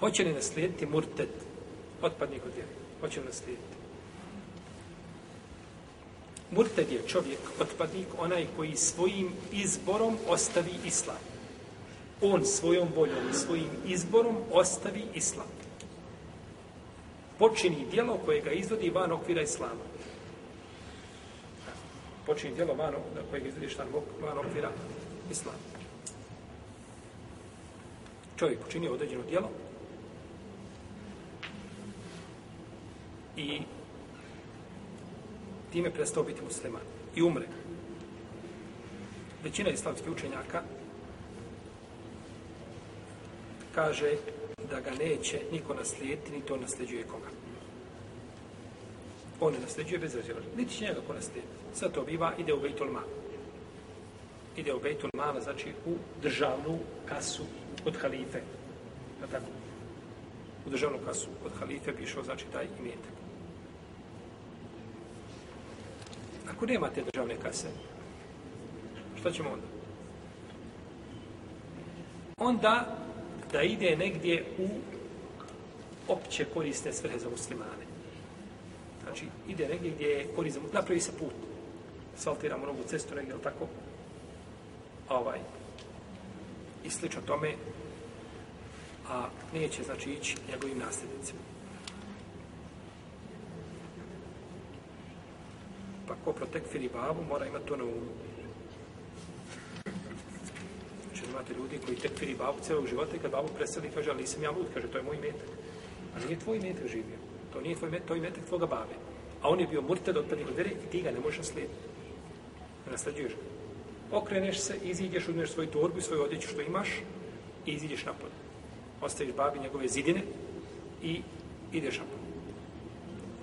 Hoće li naslijediti murted, otpadnik od vjere? Hoće li naslijediti? Murted je čovjek, otpadnik, onaj koji svojim izborom ostavi islam. On svojom voljom i svojim izborom ostavi islam. Počini dijelo koje ga izvodi van okvira islama. Počini dijelo van, koje ga izvodi van okvira islama. Čovjek počini određeno dijelo i time prestao biti musliman i umre. Većina islamskih učenjaka kaže da ga neće niko naslijediti, ni to nasljeđuje koga. On ne nasljeđuje bez razjela. Niti će njega ko naslijediti. Sve to biva, ide u Bejtul Mal. Ide u Bejtul Mal, znači u državnu kasu od halife. Na tako? U državnu kasu od halife bi išao, znači, taj imetak. Ako nema te državne kase, šta ćemo onda? Onda da ide negdje u opće korisne svrhe za muslimane. Znači, ide negdje gdje je korist za. Napravi se put. Saltiramo novu cestu negdje, ili tako? Ovaj. I slično tome, a neće, znači, ići njegovim nasljednicima. Pa ko protekfiri babu, mora imati to na umu. Znači, imate ljudi koji tekfiri babu celog života i kad babu preseli, kaže, ali nisam ja lud, kaže, to je moj metak. A nije tvoj metak živio. To nije tvoj metak, to je metak tvoga babe. A on je bio murted od prvih vere i ti ga ne možeš naslijediti. Ne nasljeđuješ ga. Okreneš se, iziđeš, uzmeš svoju torbu i svoju odjeću što imaš i iziđeš napolje. Ostaviš babi njegove zidine i ideš napolje.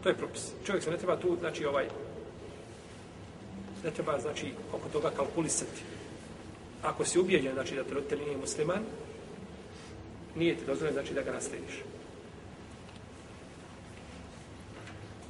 To je propis. Čovjek se ne treba tu, znači, ovaj, ne treba, znači, oko toga kalkulisati. Ako si ubijeđen, znači, da te roditelj nije musliman, nije ti dozvoljeno, znači, da ga naslediš.